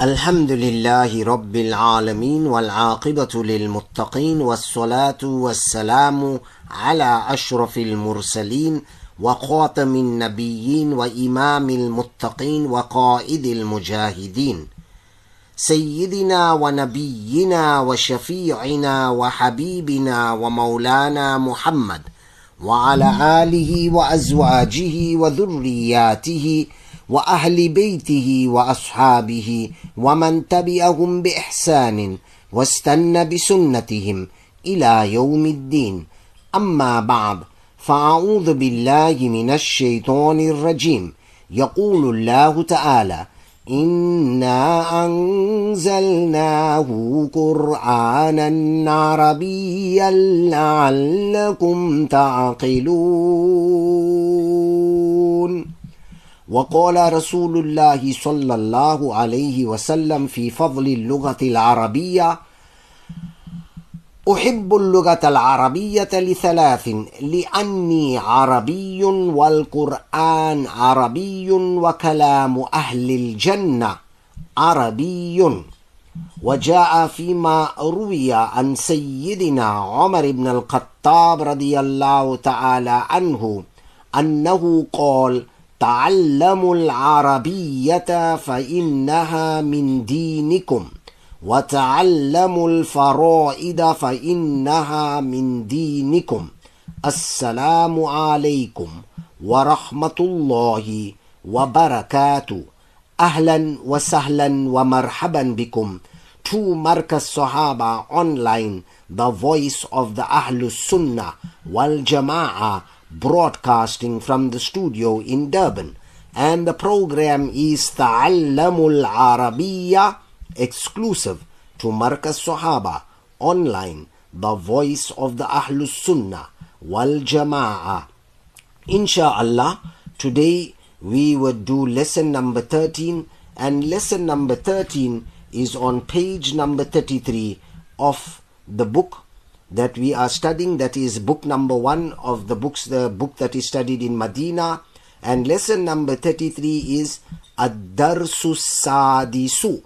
الحمد لله رب العالمين والعاقبة للمتقين والصلاة والسلام على أشرف المرسلين وخاتم النبيين وإمام المتقين وقائد المجاهدين. سيدنا ونبينا وشفيعنا وحبيبنا ومولانا محمد وعلى آله وأزواجه وذرياته وأهل بيته وأصحابه ومن تبعهم بإحسان واستنى بسنتهم إلى يوم الدين. أما بعد فأعوذ بالله من الشيطان الرجيم. يقول الله تعالى إنا أنزلناه قرآنا عربيا لعلكم تعقلون. وقال رسول الله صلى الله عليه وسلم في فضل اللغة العربية أحب اللغة العربية لثلاث لأني عربي والقرآن عربي وكلام أهل الجنة عربي. وجاء فيما روي عن سيدنا عمر بن الخطاب رضي الله تعالى عنه أنه قال: تعلموا العربية فإنها من دينكم وتعلموا الفرائد فإنها من دينكم. السلام عليكم ورحمة الله وبركاته. أهلا وسهلا ومرحبا بكم. To Markaz Sahaba online the voice of the Sunnah wal Jama'ah. Broadcasting from the studio in Durban. And the program is Ta'allamul Arabiya exclusive to Markaz Sahaba online, the voice of the Ahlus Sunnah wal Jama'ah. Insha'Allah, today we would do lesson number 13 and lesson number 13 is on page number 33 of the book that we are studying that is book number one of the books the book that is studied in Medina. And lesson number 33 is Ad-Darsu Sadisu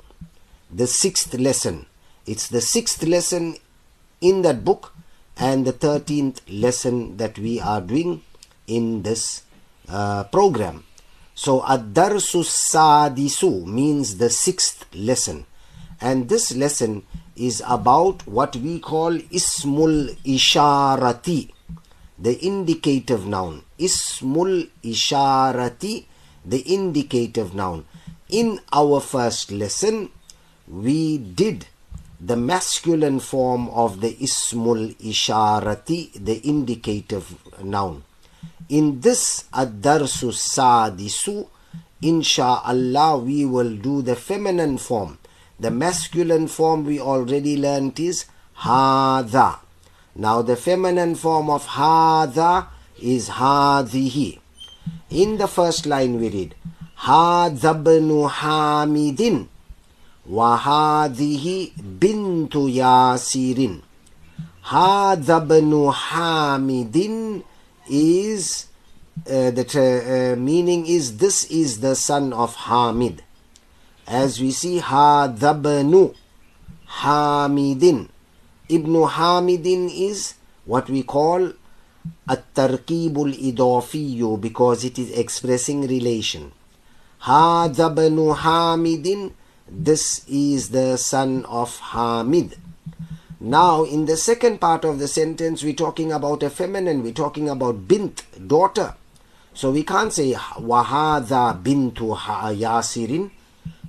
the sixth lesson. It's the sixth lesson in that book and the 13th lesson that we are doing in this uh, program. So Ad-Darsu Sadisu means the sixth lesson. And this lesson is about what we call ismul isharati the indicative noun. Ismul isharati the indicative noun. In our first lesson we did the masculine form of the ismul isharati the indicative noun. In this ad-darsu sadisu inshallah we will do the feminine form the masculine form we already learnt is hadha. Now the feminine form of hadha is hadhihi. In the first line we read hadhabnu hamidin wa hadhihi bintu yasirin. Hadhabnu hamidin is uh, the uh, meaning is this is the son of Hamid as we see hadabnu hamidin. Ibn hamidin is what we call at-tarkibul idafiyu because it is expressing relation. Hadabnu hamidin this is the son of hamid. Now in the second part of the sentence we're talking about a feminine we're talking about bint daughter. So we can't say wahada bintu yasirin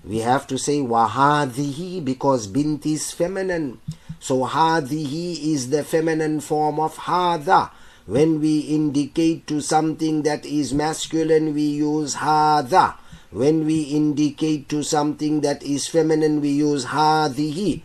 we have to say wahadhihi because bint is feminine. So hadhihi is the feminine form of hada. When we indicate to something that is masculine, we use hada. When we indicate to something that is feminine, we use hadhihi.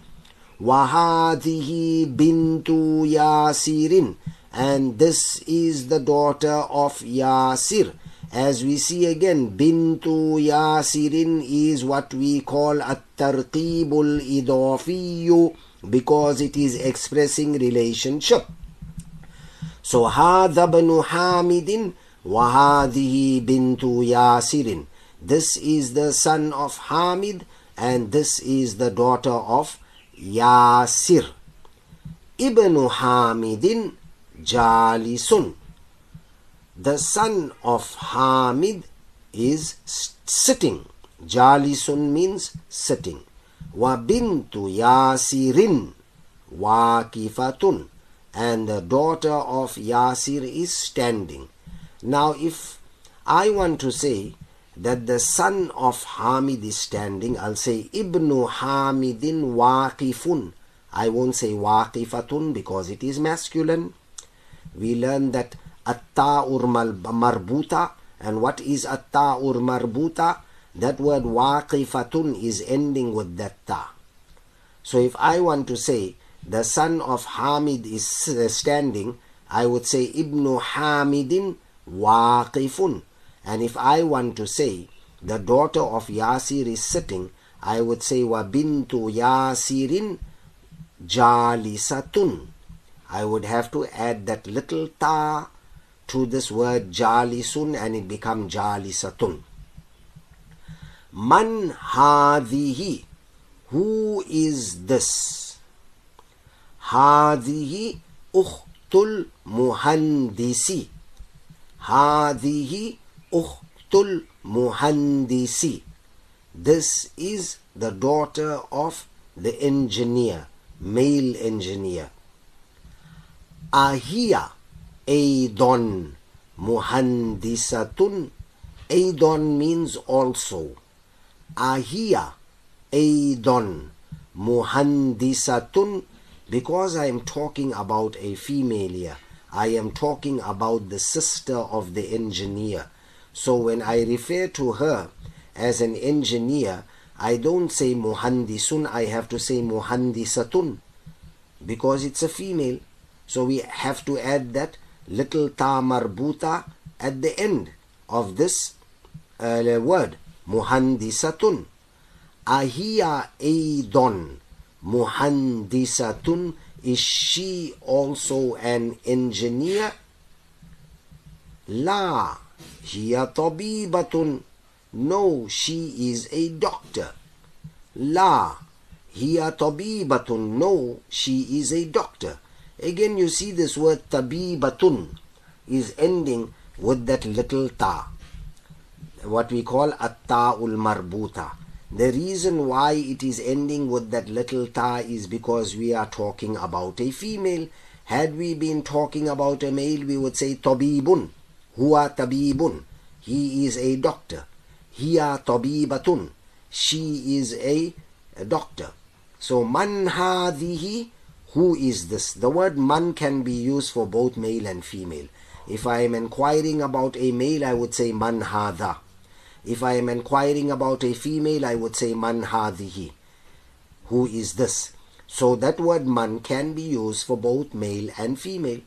Wahadhihi bintu Yasirin. And this is the daughter of Yasir. As we see again, bintu Yasirin is what we call at-tarqibul idafiyu because it is expressing relationship. So هذا بن حامد وهذه بنت ياسر. This is the son of Hamid and this is the daughter of Yasir. Ibn Hamidin Jalisun. The son of Hamid is sitting. Jalisun means sitting. Wa bintu Yasirin Wakifatun. And the daughter of Yasir is standing. Now if I want to say that the son of Hamid is standing, I'll say Ibnu Hamidin Waqifun. I won't say Waqifatun because it is masculine. We learn that Atta-ur marbuta. And what is Atta-ur marbuta? That word Waqifatun is ending with that ta. So if I want to say the son of Hamid is uh, standing, I would say Ibnu Hamidin Waqifun. And if I want to say the daughter of Yasir is sitting, I would say wa bintu Yasirin jalisatun. I would have to add that little ta to this word jalisun and it become jalisatun. Man hadihi. Who is this? Hadihi ukhtul muhandisi. Hadihi Ukhtul Muhandisi. This is the daughter of the engineer, male engineer. Ahia Aidon Muhandisatun. Aidon means also. Ahia Aidon Muhandisatun. Because I am talking about a female here, I am talking about the sister of the engineer. So when I refer to her as an engineer, I don't say muhandisun, I have to say muhandisatun because it's a female. So we have to add that little ta marbuta at the end of this uh, word muhandisatun. Ahiya aidon muhandisatun is she also an engineer? La hiya tabibatun. No she is a doctor. La hiya tabibatun. No she is a doctor. Again you see this word tabibatun is ending with that little ta. What we call at-ta'ul marbuta. The reason why it is ending with that little ta is because we are talking about a female. Had we been talking about a male, we would say tabibun. Huwa tabibun. He is a doctor. Hiya tabibatun. She is a, a doctor. So man hadihi. Who is this? The word man can be used for both male and female. If I am inquiring about a male, I would say man hadha. If I am inquiring about a female, I would say man hadhihi. Who is this? So that word man can be used for both male and female.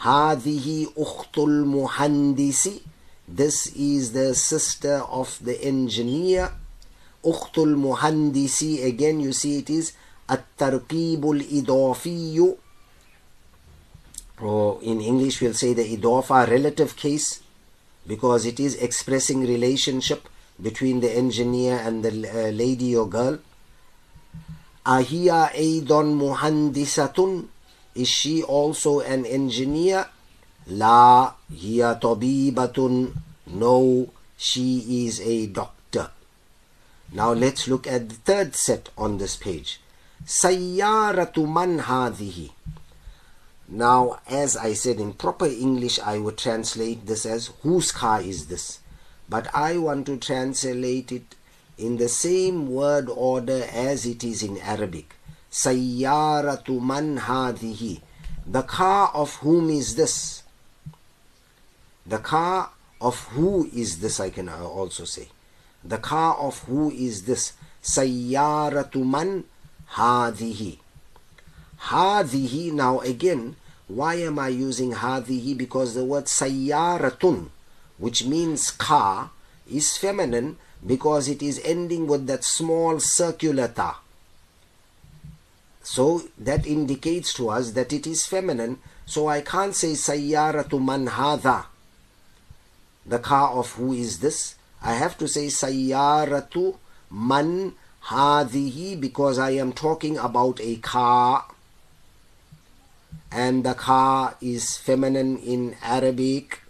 Hadihi ukhtul muhandisi. This is the sister of the engineer. Ukhtul muhandisi. Again, you see it is التركيب الإضافي or in English we'll say the idafa relative case because it is expressing relationship between the engineer and the uh, lady or girl أهي أيضا مهندسة Is she also an engineer? La hiya tabibatun. No, she is a doctor. Now let's look at the third set on this page. Sayyaratu man hadhihi. Now, as I said in proper English, I would translate this as whose car is this? But I want to translate it in the same word order as it is in Arabic. Sayyaratu man hadhihi. The car of whom is this? The car of who is this, I can also say. The car of who is this? Sayyaratu man hadhihi. Hadhihi, now again, why am I using hadhihi? Because the word sayyaratun, which means car, is feminine because it is ending with that small circular ta. So that indicates to us that it is feminine. So I can't say sayyaratu man hadha. The car of who is this? I have to say sayyaratu man Hadihi because I am talking about a car and the car is feminine in Arabic.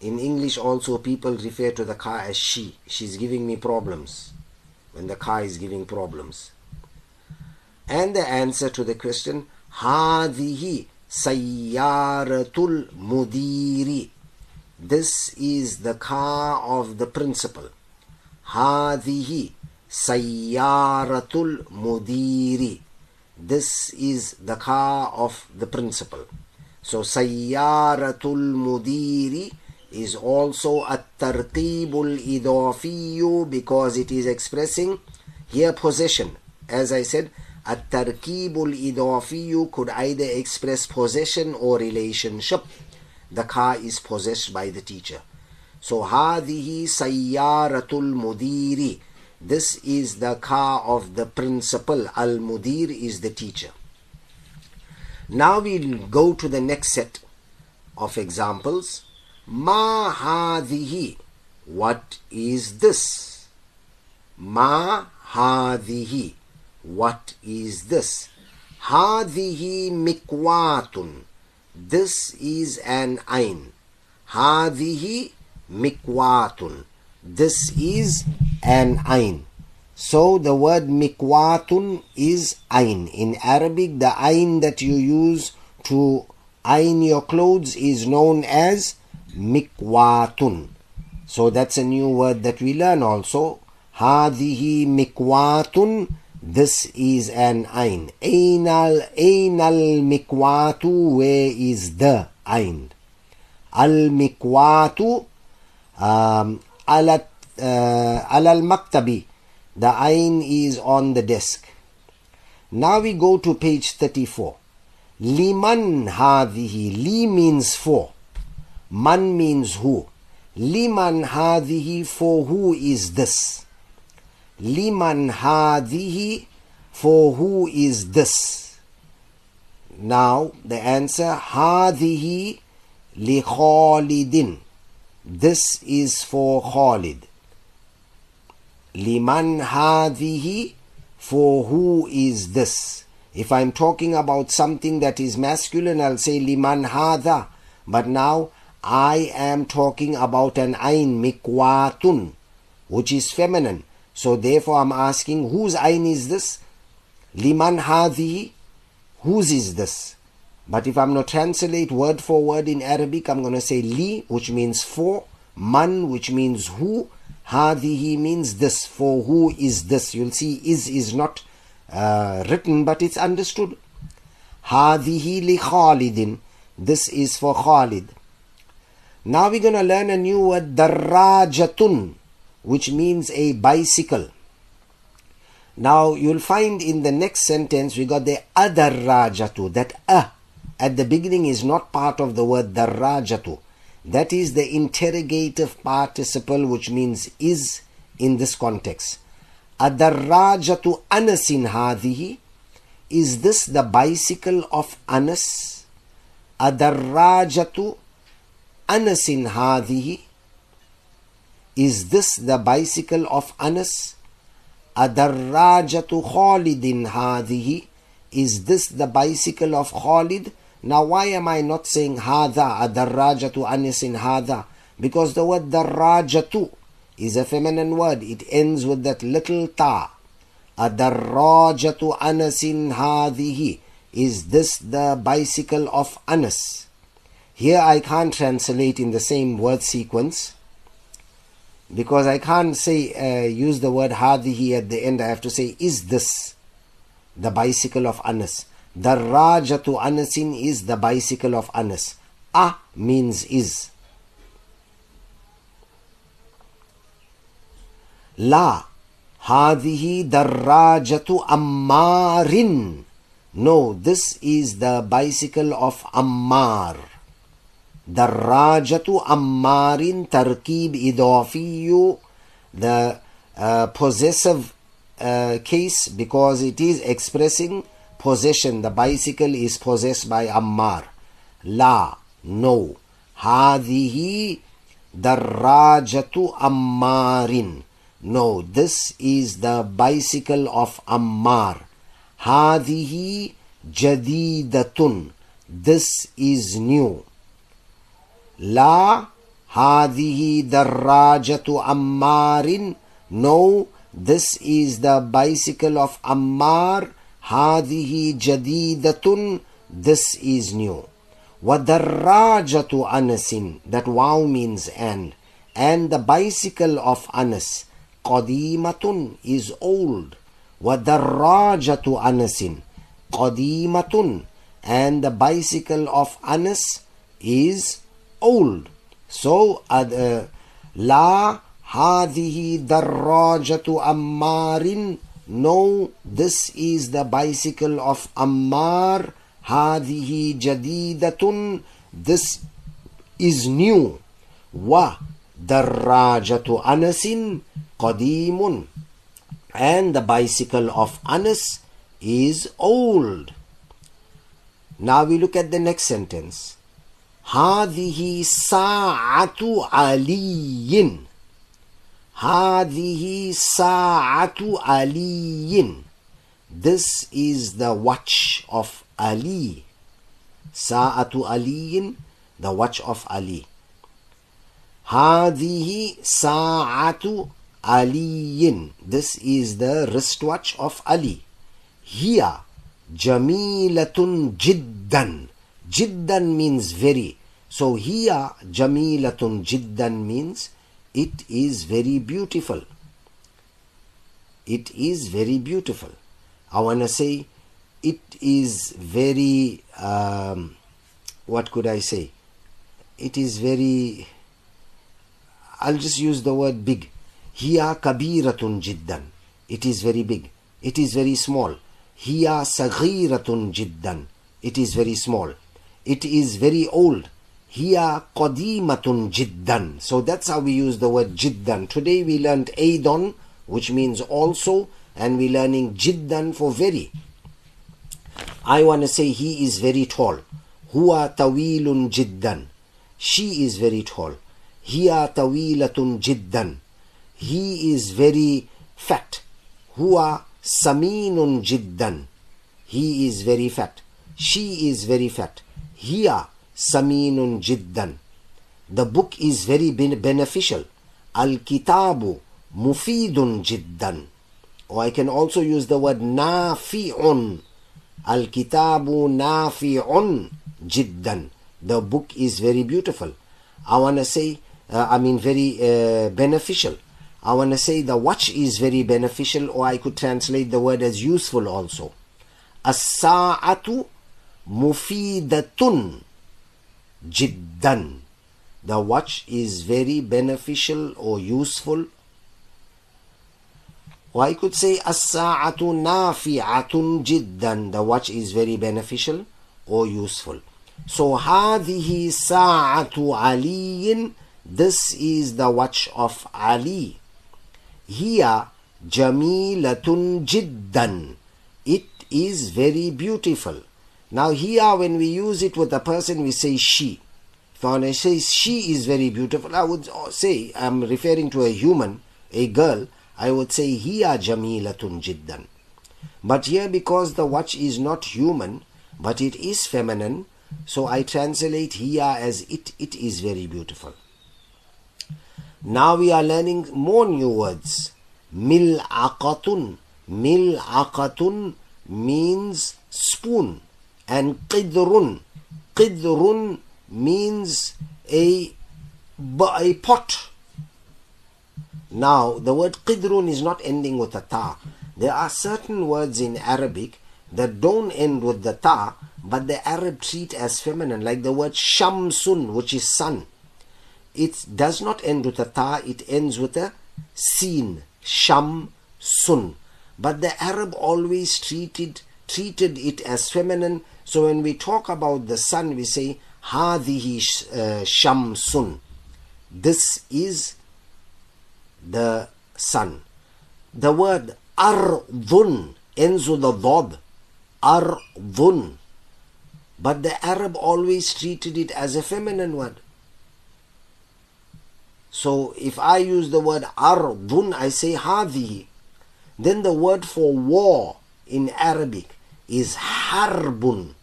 In English also people refer to the car as she. She's giving me problems when the car is giving problems. And the answer to the question Hadihi Sayyaratul Mudiri. This is the car of the principal. هذه سيارة المدير. This is the car of the principal. So سيارة المدير is also الترتيب الإضافي because it is expressing here possession. As I said, التركيب الإضافي could either express possession or relationship. The car is possessed by the teacher. So hadihi sayyaratul mudiri. This is the car of the principal. Al mudir is the teacher. Now we'll go to the next set of examples. Ma hadihi. What is this? Ma hadihi. What is this? Hadihi mikwatun. This is an ayn. Hadihi mikwatun. This is an ain. So the word mikwatun is ain. In Arabic, the ain that you use to iron your clothes is known as mikwatun. So that's a new word that we learn also. Hadihi mikwatun. This is an ain. Ainal ainal mikwatu. Where is the ain? Al mikwatu. Um, ala uh, al maktabi. The ain is on the desk. Now we go to page 34. Liman hadihi. Li means for. Man means who. Liman hadihi for who is this? Liman hadihi for who is this? Now the answer hadihi li Khalidin. This is for Khalid. Liman hadihi for who is this? If I'm talking about something that is masculine, I'll say liman hada. But now I am talking about an ain mikwatun, which is feminine. So therefore I'm asking whose ain is this? Liman hadi, whose is this? But if I'm going to translate word for word in Arabic, I'm going to say li, which means for, man, which means who, hadihi means this, for who is this? You'll see is is not uh, written, but it's understood. Hadihi li Khalidin. This is for Khalid. Now we're going to learn a new word, darajatun, which means a bicycle. Now you'll find in the next sentence we got the adarajatu. That a at the beginning is not part of the word darajatu. That is the interrogative participle which means is in this context. Adarajatu anasin hadihi. Is this the bicycle of Anas? Adarajatu anasin hadihi. Is this the bicycle of Anas? Adarrajatu Khalidin hadihi. Is this the bicycle of Khalid? Now why am I not saying hada adarrajatu anisin hada? Because the word darrajatu is a feminine word. It ends with that little ta. Adarrajatu anasin hadihi. Is this the bicycle of Anas? Here I can't translate in the same word sequence because I can't say uh, use the word hadihi at the end. I have to say is this the bicycle of Anas? Darajatu Anasin is the bicycle of Anas. A means is. La Hadihi Darajatu Ammarin. No, this is the bicycle of Ammar. Darajatu Ammarin Tarkib Idafiyu. The uh, possessive uh, case because it is expressing possession. The bicycle is possessed by Ammar. La, no. Hadihi darrajatu Ammarin. No, this is the bicycle of Ammar. Hadihi jadidatun. This is new. La hadihi darrajatu Ammarin. No, this is the bicycle of Ammar. هذه جديدة. This is new. وَدَرَّاجَةُ أَنَسٍ That wow means and. And the bicycle of Anas, قَدِيمَةٌ is old. وَدَرَّاجَةُ أَنَسٍ قَدِيمَةٌ And the bicycle of Anas is old. So, uh, لا هذه دراجة أمار No, this is the bicycle of Ammar. هذه جديدة This is new. ودراجة أنس قديم And the bicycle of Anas is old. Now we look at the next sentence. هذه ساعة علي هذه ساعة علي This is the watch of Ali. Sa'atu Aliyin, the watch of Ali. هذه ساعة علي This is the wristwatch of Ali. Here, جميلة جدا. Jiddan means very. So here, جميلة جدا means it is very beautiful. It is very beautiful. I want to say it is very, um, what could I say? It is very, I'll just use the word big. Hiya kabiratun jiddan. It is very big. It is very small. Hiya saghiratun jiddan. It is very small. It is very old. Hiya qadimatun jiddan. So that's how we use the word jiddan. Today we learned aidon, which means also, and we're learning jiddan for very. I want to say he is very tall. Huwa tawilun jiddan. She is very tall. Hiya tawilatun jiddan. He is very fat. Huwa saminun jiddan. He is very fat. She is very fat. Hiya saminun jiddan. The book is very beneficial. Al-kitabu mufidun jiddan. Or I can also use the word nafi'un. Al-kitabu nafi'un jiddan. The book is very beautiful. I want to say, uh, I mean very uh, beneficial. I want to say the watch is very beneficial or I could translate the word as useful also. As-sa'atu mufidatun jiddan. The watch is very beneficial or useful or I could say as-sa'atu nafi'atun jiddan. The watch is very beneficial or useful. So هذه ساعة علي This is the watch of Ali. Here جميلة جدا It is very beautiful. Now here when we use it with a person we say she. If I say she is very beautiful, I would say I'm referring to a human, a girl. I would say hiya jamilatun jiddan. But here because the watch is not human, but it is feminine, so I translate hiya as it, it is very beautiful. Now we are learning more new words. Mil'aqatun. Mil'aqatun means spoon. And qidrun. Qidrun means a, a pot now, the word qidrun is not ending with a ta. There are certain words in Arabic that don't end with the ta, but the Arab treat as feminine, like the word shamsun, which is sun. It does not end with a ta, it ends with a sin, shamsun. But the Arab always treated treated it as feminine. So when we talk about the sun, we say hadihi uh, shamsun. This is the sun. The word ardun ends with a dod. Ardun. But the Arab always treated it as a feminine word. So if I use the word ardun, I say hadihi. Then the word for war in Arabic is harbun.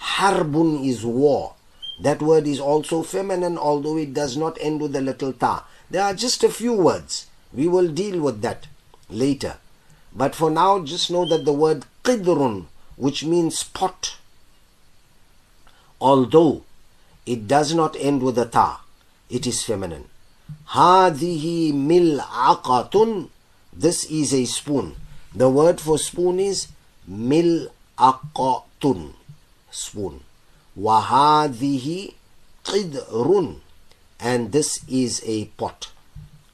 Harbun is war. That word is also feminine, although it does not end with the little ta. There are just a few words. We will deal with that later. But for now, just know that the word qidrun, which means pot, although it does not end with a ta, it is feminine. Hadihi mil'aqatun. This is a spoon. The word for spoon is mil akotun spoon wahadihi qidrun and this is a pot.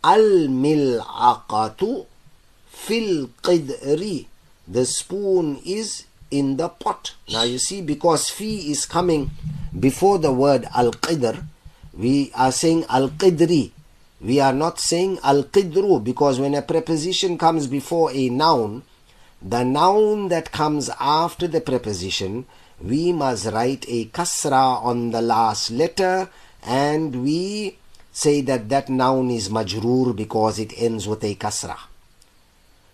al mil'aqatu fil qidri the spoon is in the pot. Now you see because fi is coming before the word al qidr we are saying al qidri we are not saying al qidru because when a preposition comes before a noun the noun that comes after the preposition, we must write a kasra on the last letter and we say that that noun is majroor because it ends with a kasra.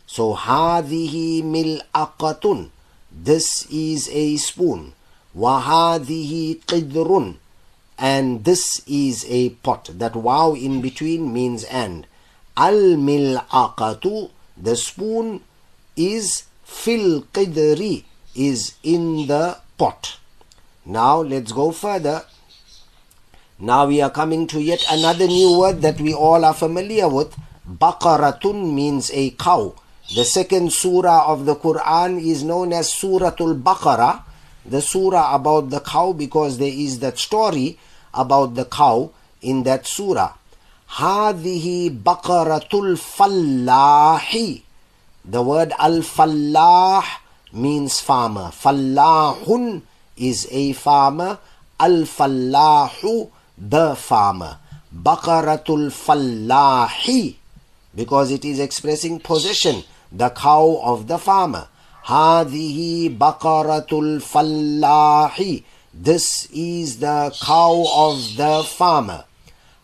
So hadihi mil'aqatun. This is a spoon. Wahadihi qidrun. And this is a pot. That wow in between means and. Al mil'aqatu. The spoon is fil qidri, is in the pot. Now let's go further. Now we are coming to yet another new word that we all are familiar with. Baqaratun means a cow. The second surah of the Quran is known as Suratul Baqarah the surah about the cow because there is that story about the cow in that surah. هذه بقرة الفلاح the word al fallah means farmer. Fallahun is a farmer. Al fallahu, the farmer. Bakaratul fallahi, because it is expressing possession, the cow of the farmer. Hadihi bakaratul fallahi. This is the cow of the farmer.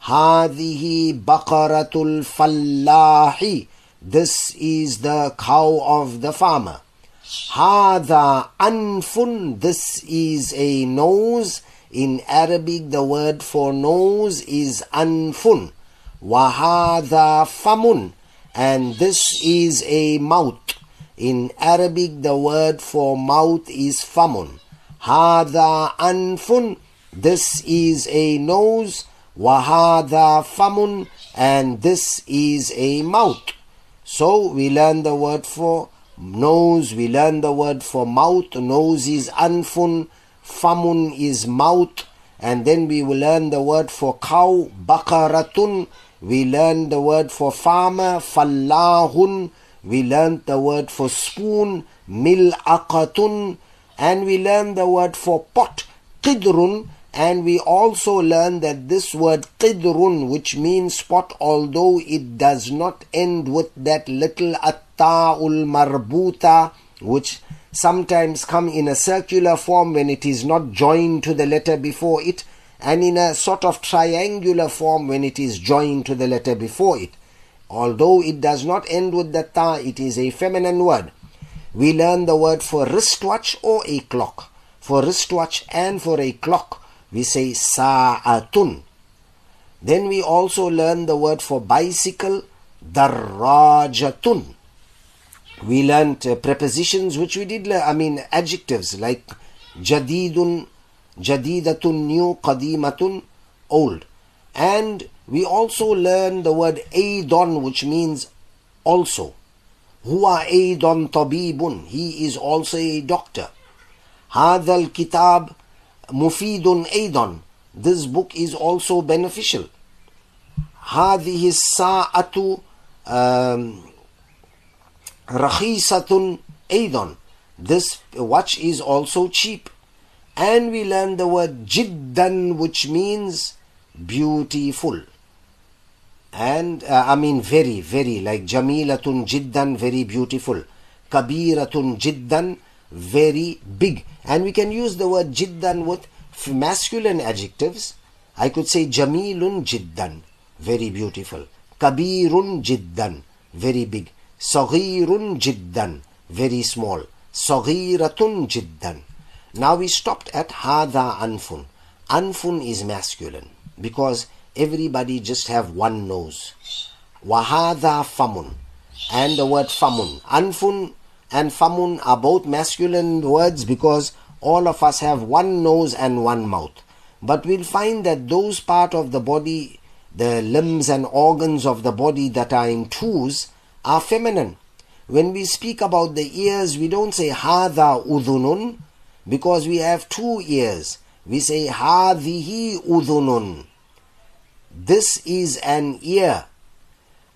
Hadihi bakaratul fallahi. This is the cow of the farmer. Hada anfun, this is a nose. In Arabic, the word for nose is anfun. Wahada famun, and this is a mouth. In Arabic, the word for mouth is famun. Hada anfun, this is a nose. Wahada famun, and this is a mouth. So we learn the word for nose. We learn the word for mouth. Nose is anfun. Famun is mouth. And then we will learn the word for cow. Bakaratun. We learn the word for farmer. Fallahun we learned the word for spoon, mil'aqatun, and we learned the word for pot, qidrun, and we also learn that this word qidrun, which means spot, although it does not end with that little atta'ul marbuta, which sometimes come in a circular form when it is not joined to the letter before it, and in a sort of triangular form when it is joined to the letter before it. Although it does not end with the ta, it is a feminine word. We learn the word for wristwatch or a clock. For wristwatch and for a clock, we say sa'atun. Then we also learn the word for bicycle, darrajatun. We learned uh, prepositions which we did, I mean adjectives like jadidun, jadidatun, new, qadimatun, old. And we also learn the word Aidon, which means also. Huwa Aidon Tabibun. He is also a doctor. هذا الكتاب مفيد أيضا. This book is also beneficial. هذه الساعة رخيصة أيضا. This watch is also cheap. And we learn the word jiddan, which means beautiful and uh, I mean very, very like Jamilatun Jiddan, very beautiful. Kabiratun Jiddan, very big. And we can use the word Jiddan with masculine adjectives. I could say Jamilun Jiddan, very beautiful. Kabirun jiddan, very big. Saghirun jiddan, very small. Saghiratun jiddan. Now we stopped at hada anfun. Anfun is masculine because everybody just have one nose. Wahada famun. And the word famun. Anfun and famun are both masculine words because all of us have one nose and one mouth. But we'll find that those part of the body, the limbs and organs of the body that are in twos, are feminine. When we speak about the ears, we don't say hada udhunun because we have two ears. We say hadihi udhunun. This is an ear.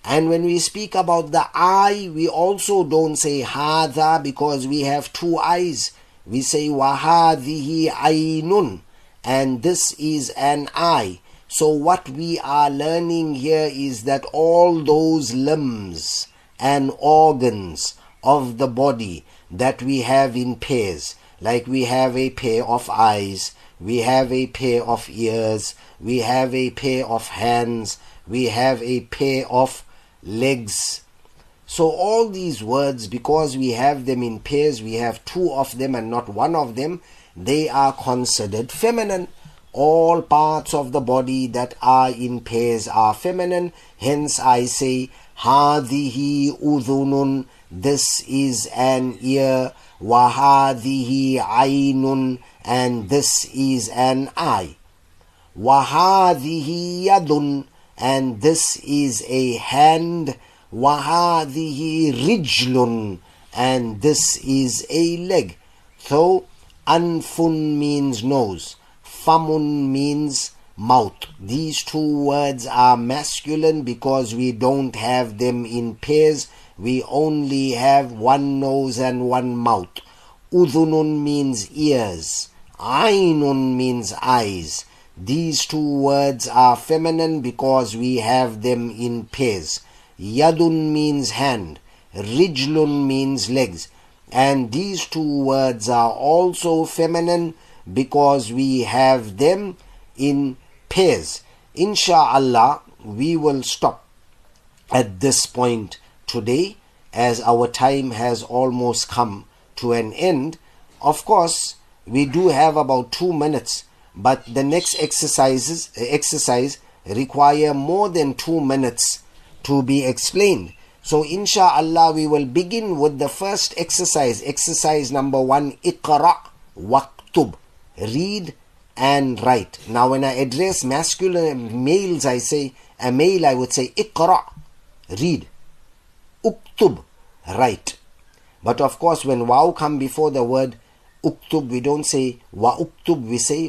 And when we speak about the eye, we also don't say hada because we have two eyes. We say wahadihi aynun. And this is an eye. So what we are learning here is that all those limbs and organs of the body that we have in pairs, like we have a pair of eyes, we have a pair of ears, we have a pair of hands, we have a pair of legs. So all these words, because we have them in pairs, we have two of them and not one of them, they are considered feminine. All parts of the body that are in pairs are feminine. Hence I say, Hadihi udhunun, this is an ear. Wahadihi aynun, and this is an eye. Wahadihi yadun, and this is a hand. Wahadihi rijlun, and this is a leg. So, anfun means nose. Famun means mouth. These two words are masculine because we don't have them in pairs. We only have one nose and one mouth. Udhunun means ears. Ainun means eyes. These two words are feminine because we have them in pairs. Yadun means hand. Rijlun means legs. And these two words are also feminine because we have them in pairs. Insha'Allah, we will stop at this point today as our time has almost come to an end. Of course, we do have about two minutes, but the next exercises exercise require more than two minutes to be explained. So insha'Allah we will begin with the first exercise, exercise number one, Iqra waqtub. Read and write. Now when I address masculine males, I say, a male I would say, Iqra, read. Uktub, write. But of course when waw come before the word uktub, we don't say wa uktub, we say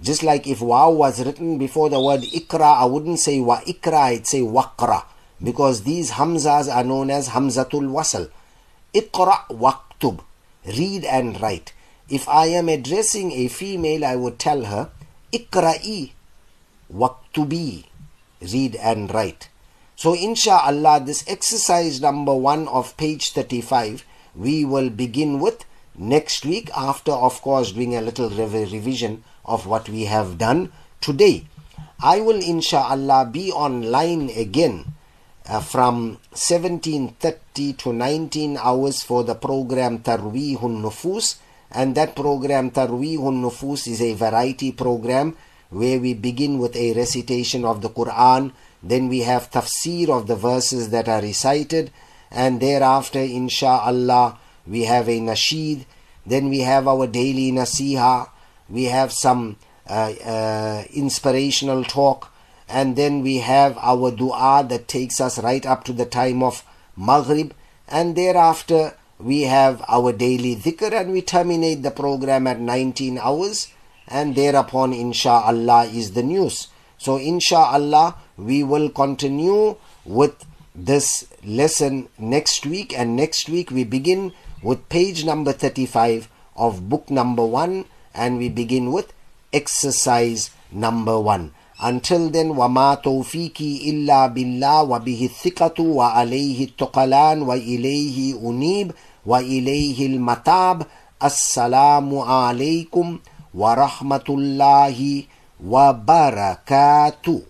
Just like if waw was written before the word ikra, I wouldn't say wa ikra, I'd say waqra. Because these hamzas are known as hamzatul wasl. Iqra waqtub. Read and write. If I am addressing a female, I would tell her, Ikra'i waqtubi. Read and write. So insha'Allah, this exercise number one of page 35, we will begin with next week after, of course, doing a little rev- revision of what we have done today. I will insha'Allah be online again uh, from 17.30 to 19 hours for the program Tarweehun Nufus. And that program Tarweehun Nufus is a variety program where we begin with a recitation of the Quran. Then we have tafsir of the verses that are recited. And thereafter insha'Allah we have a nasheed then we have our daily nasiha we have some uh, uh, inspirational talk and then we have our dua that takes us right up to the time of Maghrib, and thereafter we have our daily dhikr, and we terminate the program at 19 hours, and thereupon, insha'Allah, is the news. So, insha'Allah, we will continue with this lesson next week, and next week we begin with page number 35 of book number 1, and we begin with exercise number 1. Until then, وَمَا تَوْفِيقِي إِلَّا بِاللَّهِ وَبِهِ الثِّقَةُ وَعَلَيْهِ التُّقَلَانُ وَإِلَيْهِ أُنِيبُ وَإِلَيْهِ الْمَتَابُ السَّلَامُ عَلَيْكُمْ وَرَحْمَةُ اللَّهِ وَبَرَكَاتُهُ